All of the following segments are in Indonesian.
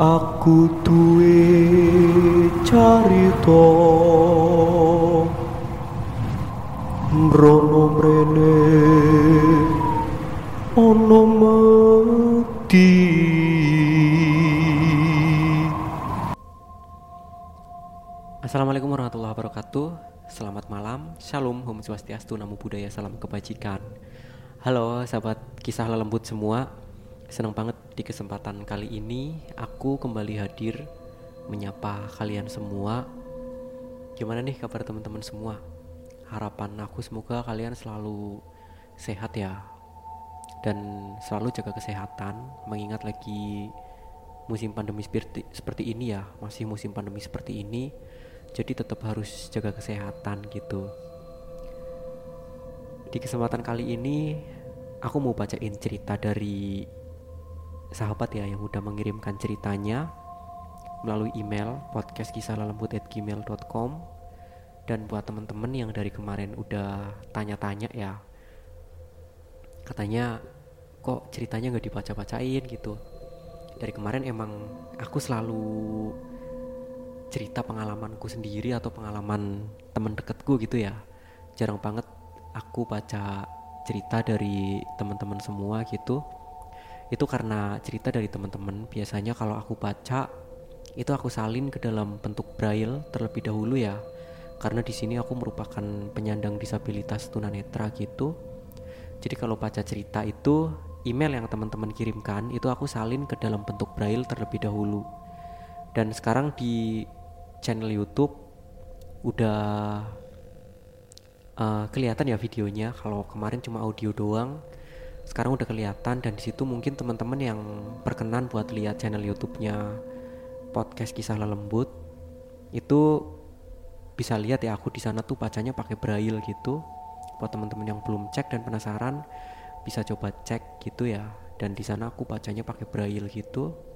Aku duwe carita. Mrono mrene Ono mati Assalamualaikum warahmatullahi wabarakatuh. Selamat malam, Shalom, Om Swastiastu, Namo Buddhaya, Salam Kebajikan. Halo sahabat kisah lelembut semua Senang banget di kesempatan kali ini Aku kembali hadir Menyapa kalian semua. Gimana nih kabar teman-teman semua? Harapan aku semoga kalian selalu sehat ya. Dan selalu jaga kesehatan Mengingat lagi musim pandemi seperti, seperti ini ya Masih musim pandemi seperti ini. Jadi tetap harus jaga kesehatan gitu. Di kesempatan kali ini aku mau bacain cerita dari sahabat ya yang udah mengirimkan ceritanya melalui email podcast dan buat temen-temen yang dari kemarin udah tanya-tanya ya katanya kok ceritanya nggak dibaca-bacain? gitu. Dari kemarin emang aku selalu cerita pengalamanku sendiri atau pengalaman teman deketku gitu ya. Jarang banget aku baca cerita dari teman-teman semua gitu itu karena cerita dari teman-teman. Biasanya kalau aku baca itu aku salin ke dalam bentuk braille terlebih dahulu ya. Karena di sini aku merupakan penyandang disabilitas tunanetra gitu. Jadi kalau baca cerita itu email yang teman-teman kirimkan itu aku salin ke dalam bentuk braille terlebih dahulu. Dan sekarang di channel YouTube udah uh, kelihatan ya videonya. Kalau kemarin cuma audio doang, sekarang udah kelihatan dan di situ mungkin teman-teman yang berkenan buat lihat channel YouTube-nya podcast kisah lelembut itu bisa lihat ya aku di sana tuh bacanya pakai braille gitu. Buat teman-teman yang belum cek dan penasaran bisa coba cek gitu ya. Dan di sana aku bacanya pakai braille gitu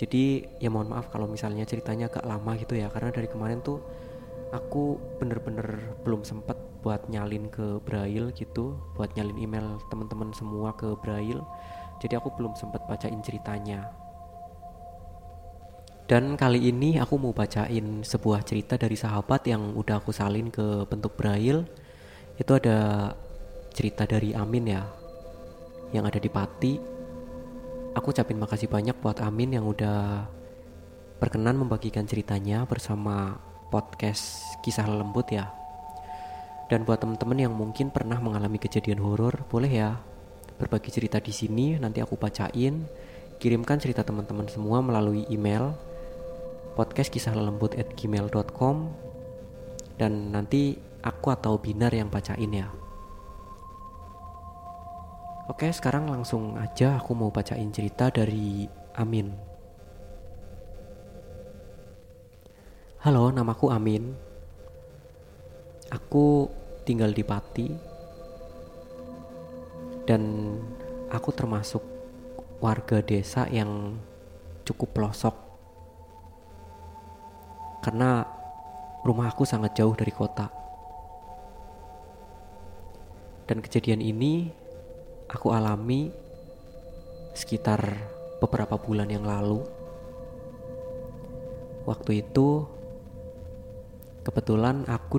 jadi ya mohon maaf kalau misalnya ceritanya agak lama gitu ya karena dari kemarin tuh aku bener-bener belum sempet buat nyalin ke Braille gitu buat nyalin email teman-teman semua ke Braille. Jadi aku belum sempet bacain ceritanya. Dan kali ini aku mau bacain sebuah cerita dari sahabat yang udah aku salin ke bentuk Braille. Itu ada cerita dari Amin ya yang ada di Pati. Aku ucapin makasih banyak buat Amin yang udah berkenan membagikan ceritanya bersama podcast kisah lembut ya. Dan buat temen-temen yang mungkin pernah mengalami kejadian horor, boleh ya berbagi cerita di sini. Nanti aku bacain. Kirimkan cerita teman-teman semua melalui email podcast dan nanti aku atau Binar yang bacain ya. Oke, sekarang langsung aja aku mau bacain cerita dari Amin. Halo, namaku Amin. Aku tinggal di Pati. Dan aku termasuk warga desa yang cukup pelosok. Karena rumah aku sangat jauh dari kota. Dan kejadian ini aku alami sekitar beberapa bulan yang lalu. Waktu itu kebetulan aku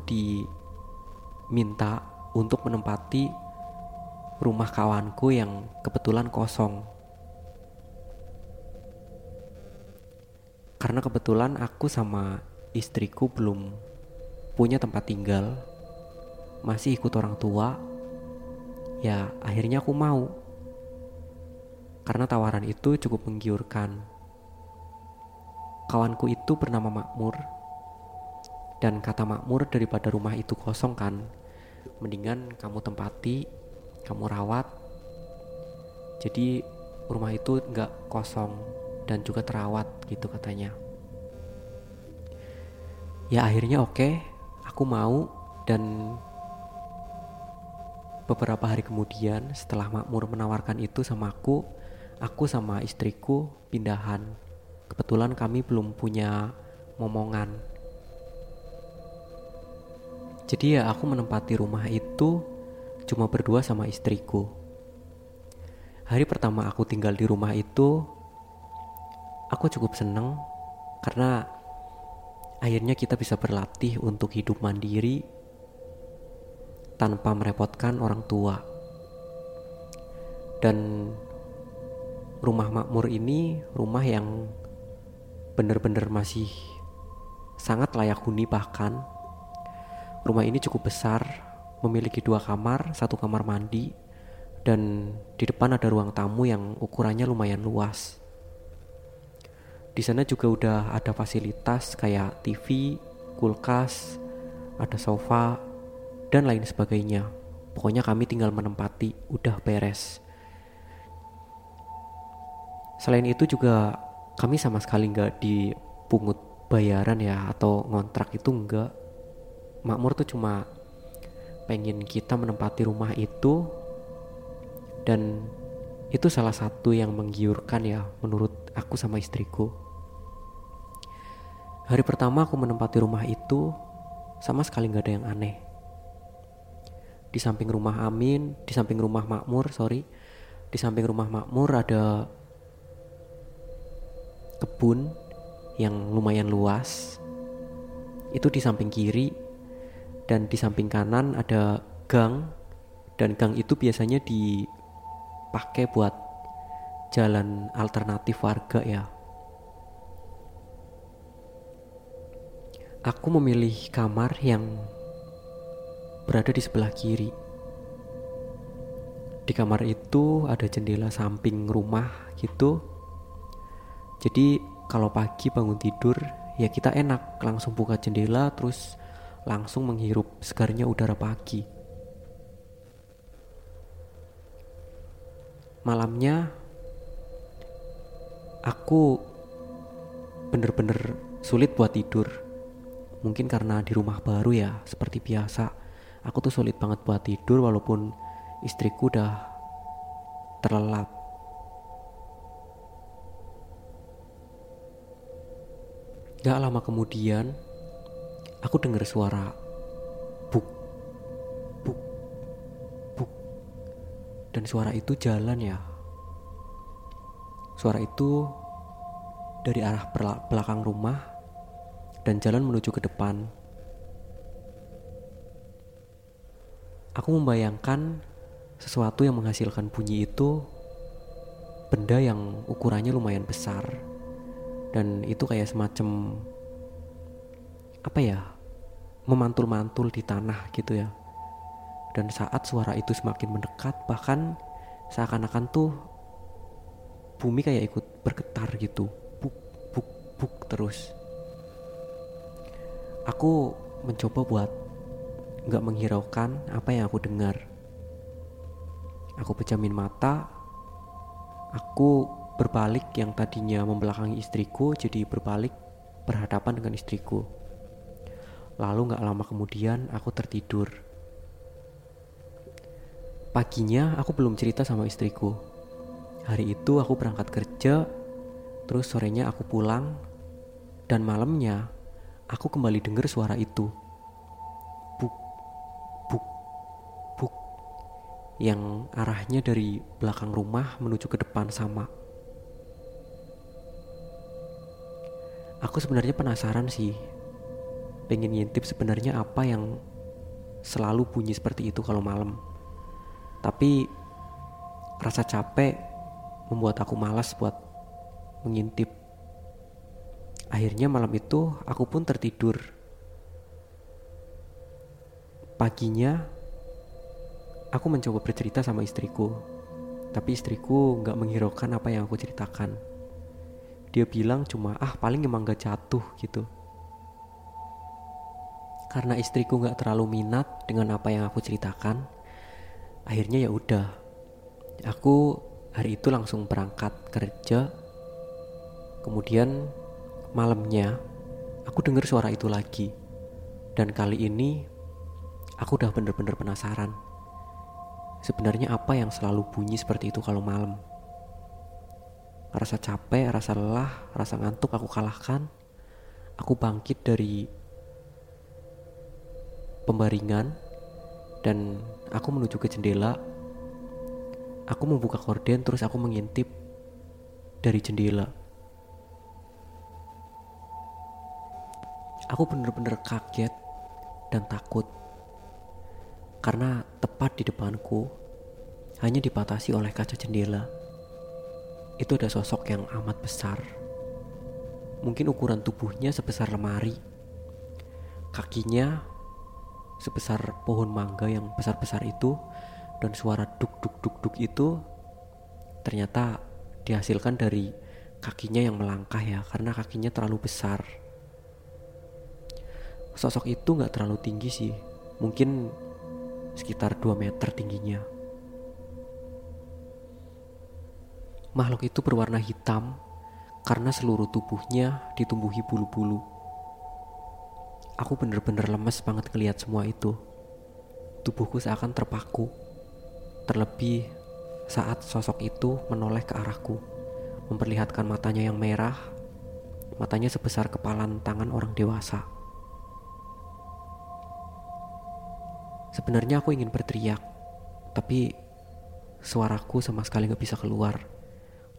diminta untuk menempati rumah kawanku yang kebetulan kosong. karena kebetulan aku sama istriku belum punya tempat tinggal, masih ikut orang tua. Ya, akhirnya aku mau. Karena tawaran itu cukup menggiurkan. Kawanku itu bernama Makmur. Dan kata Makmur daripada rumah itu kosong kan, mendingan kamu tempati, kamu rawat. Jadi rumah itu nggak kosong dan juga terawat gitu katanya. Ya akhirnya oke, aku mau dan beberapa hari kemudian setelah Makmur menawarkan itu sama aku, aku sama istriku pindahan. Kebetulan kami belum punya momongan. Jadi ya aku menempati rumah itu cuma berdua sama istriku. Hari pertama aku tinggal di rumah itu, aku cukup seneng karena akhirnya kita bisa berlatih untuk hidup mandiri tanpa merepotkan orang tua. Dan rumah makmur ini rumah yang benar-benar masih sangat layak huni bahkan rumah ini cukup besar memiliki dua kamar satu kamar mandi dan di depan ada ruang tamu yang ukurannya lumayan luas. Di sana juga udah ada fasilitas kayak TV, kulkas, ada sofa, dan lain sebagainya. Pokoknya kami tinggal menempati, udah beres. Selain itu juga kami sama sekali nggak dipungut bayaran ya atau ngontrak itu enggak. Makmur tuh cuma pengen kita menempati rumah itu dan itu salah satu yang menggiurkan ya menurut aku sama istriku. Hari pertama aku menempati rumah itu sama sekali nggak ada yang aneh. Di samping rumah Amin, di samping rumah Makmur, sorry, di samping rumah Makmur ada kebun yang lumayan luas. Itu di samping kiri dan di samping kanan ada gang dan gang itu biasanya di pakai buat jalan alternatif warga ya. Aku memilih kamar yang berada di sebelah kiri. Di kamar itu ada jendela samping rumah gitu. Jadi kalau pagi bangun tidur ya kita enak langsung buka jendela terus langsung menghirup segarnya udara pagi. malamnya aku bener-bener sulit buat tidur. Mungkin karena di rumah baru ya seperti biasa. Aku tuh sulit banget buat tidur walaupun istriku udah terlelap. Gak lama kemudian aku dengar suara dan suara itu jalan ya. Suara itu dari arah belakang rumah dan jalan menuju ke depan. Aku membayangkan sesuatu yang menghasilkan bunyi itu benda yang ukurannya lumayan besar dan itu kayak semacam apa ya memantul-mantul di tanah gitu ya dan saat suara itu semakin mendekat, bahkan seakan-akan tuh bumi kayak ikut bergetar gitu. Buk, buk, buk terus. Aku mencoba buat nggak menghiraukan apa yang aku dengar. Aku pejamin mata. Aku berbalik yang tadinya membelakangi istriku jadi berbalik berhadapan dengan istriku. Lalu nggak lama kemudian aku tertidur. Paginya aku belum cerita sama istriku. Hari itu aku berangkat kerja, terus sorenya aku pulang, dan malamnya aku kembali dengar suara itu. Buk, buk, buk. Yang arahnya dari belakang rumah menuju ke depan sama. Aku sebenarnya penasaran sih. Pengen ngintip sebenarnya apa yang selalu bunyi seperti itu kalau malam. Tapi rasa capek membuat aku malas buat mengintip. Akhirnya malam itu aku pun tertidur. Paginya aku mencoba bercerita sama istriku. Tapi istriku nggak menghiraukan apa yang aku ceritakan. Dia bilang cuma ah paling emang gak jatuh gitu. Karena istriku nggak terlalu minat dengan apa yang aku ceritakan, akhirnya ya udah. Aku hari itu langsung berangkat kerja. Kemudian malamnya aku dengar suara itu lagi. Dan kali ini aku udah bener-bener penasaran. Sebenarnya apa yang selalu bunyi seperti itu kalau malam? Rasa capek, rasa lelah, rasa ngantuk aku kalahkan. Aku bangkit dari pembaringan dan aku menuju ke jendela. Aku membuka korden terus aku mengintip dari jendela. Aku bener-bener kaget dan takut karena tepat di depanku hanya dibatasi oleh kaca jendela. Itu ada sosok yang amat besar. Mungkin ukuran tubuhnya sebesar lemari. Kakinya sebesar pohon mangga yang besar-besar itu dan suara duk duk duk duk itu ternyata dihasilkan dari kakinya yang melangkah ya karena kakinya terlalu besar. Sosok itu nggak terlalu tinggi sih mungkin sekitar 2 meter tingginya. Makhluk itu berwarna hitam karena seluruh tubuhnya ditumbuhi bulu-bulu aku bener-bener lemes banget ngeliat semua itu tubuhku seakan terpaku terlebih saat sosok itu menoleh ke arahku memperlihatkan matanya yang merah matanya sebesar kepalan tangan orang dewasa Sebenarnya aku ingin berteriak, tapi suaraku sama sekali gak bisa keluar.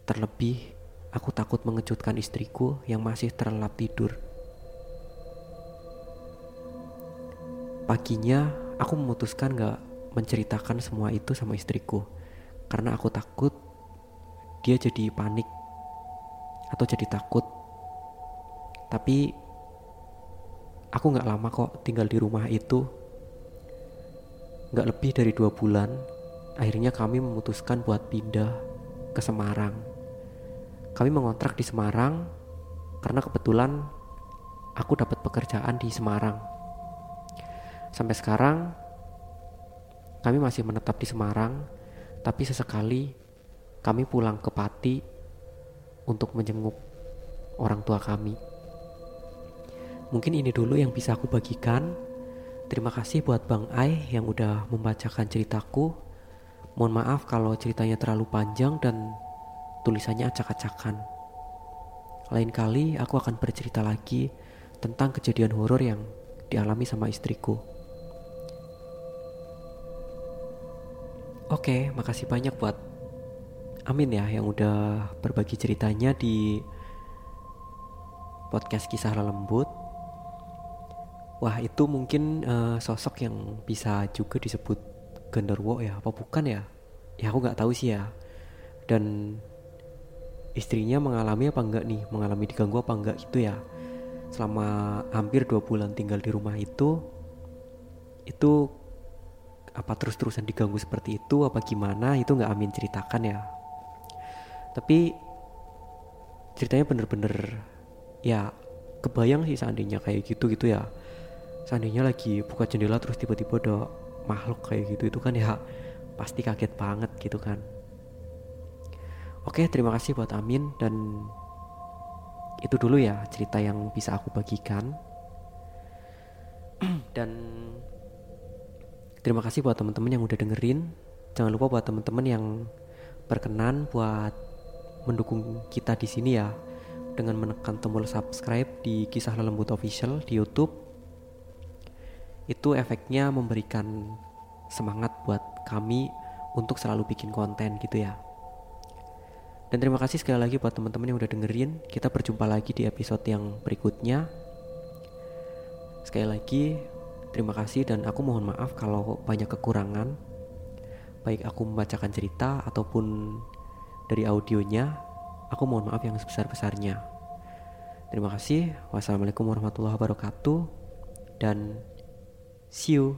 Terlebih, aku takut mengejutkan istriku yang masih terlelap tidur. Paginya, aku memutuskan gak menceritakan semua itu sama istriku. Karena aku takut dia jadi panik atau jadi takut. Tapi aku gak lama kok tinggal di rumah itu Gak lebih dari dua bulan, akhirnya kami memutuskan buat pindah ke Semarang. Kami mengontrak di Semarang karena kebetulan aku dapat pekerjaan di Semarang. Sampai sekarang kami masih menetap di Semarang, tapi sesekali kami pulang ke Pati untuk menjenguk orang tua kami. Mungkin ini dulu yang bisa aku bagikan. Terima kasih buat Bang Ai yang udah membacakan ceritaku. Mohon maaf kalau ceritanya terlalu panjang dan tulisannya acak-acakan. Lain kali aku akan bercerita lagi tentang kejadian horor yang dialami sama istriku. Oke, makasih banyak buat Amin ya yang udah berbagi ceritanya di podcast kisah lembut. Wah itu mungkin uh, sosok yang bisa juga disebut genderwo ya apa bukan ya? Ya aku nggak tahu sih ya. Dan istrinya mengalami apa enggak nih? Mengalami diganggu apa enggak gitu ya? Selama hampir dua bulan tinggal di rumah itu, itu apa terus-terusan diganggu seperti itu apa gimana itu nggak Amin ceritakan ya. Tapi ceritanya bener-bener ya kebayang sih seandainya kayak gitu gitu ya. Seandainya lagi buka jendela terus tiba-tiba ada makhluk kayak gitu itu kan ya pasti kaget banget gitu kan. Oke terima kasih buat Amin dan itu dulu ya cerita yang bisa aku bagikan. Dan terima kasih buat teman-teman yang udah dengerin jangan lupa buat teman-teman yang berkenan buat mendukung kita di sini ya dengan menekan tombol subscribe di kisah lembut official di YouTube itu efeknya memberikan semangat buat kami untuk selalu bikin konten gitu ya. Dan terima kasih sekali lagi buat teman-teman yang udah dengerin. Kita berjumpa lagi di episode yang berikutnya. Sekali lagi, terima kasih dan aku mohon maaf kalau banyak kekurangan. Baik aku membacakan cerita ataupun dari audionya, aku mohon maaf yang sebesar-besarnya. Terima kasih. Wassalamualaikum warahmatullahi wabarakatuh. Dan see you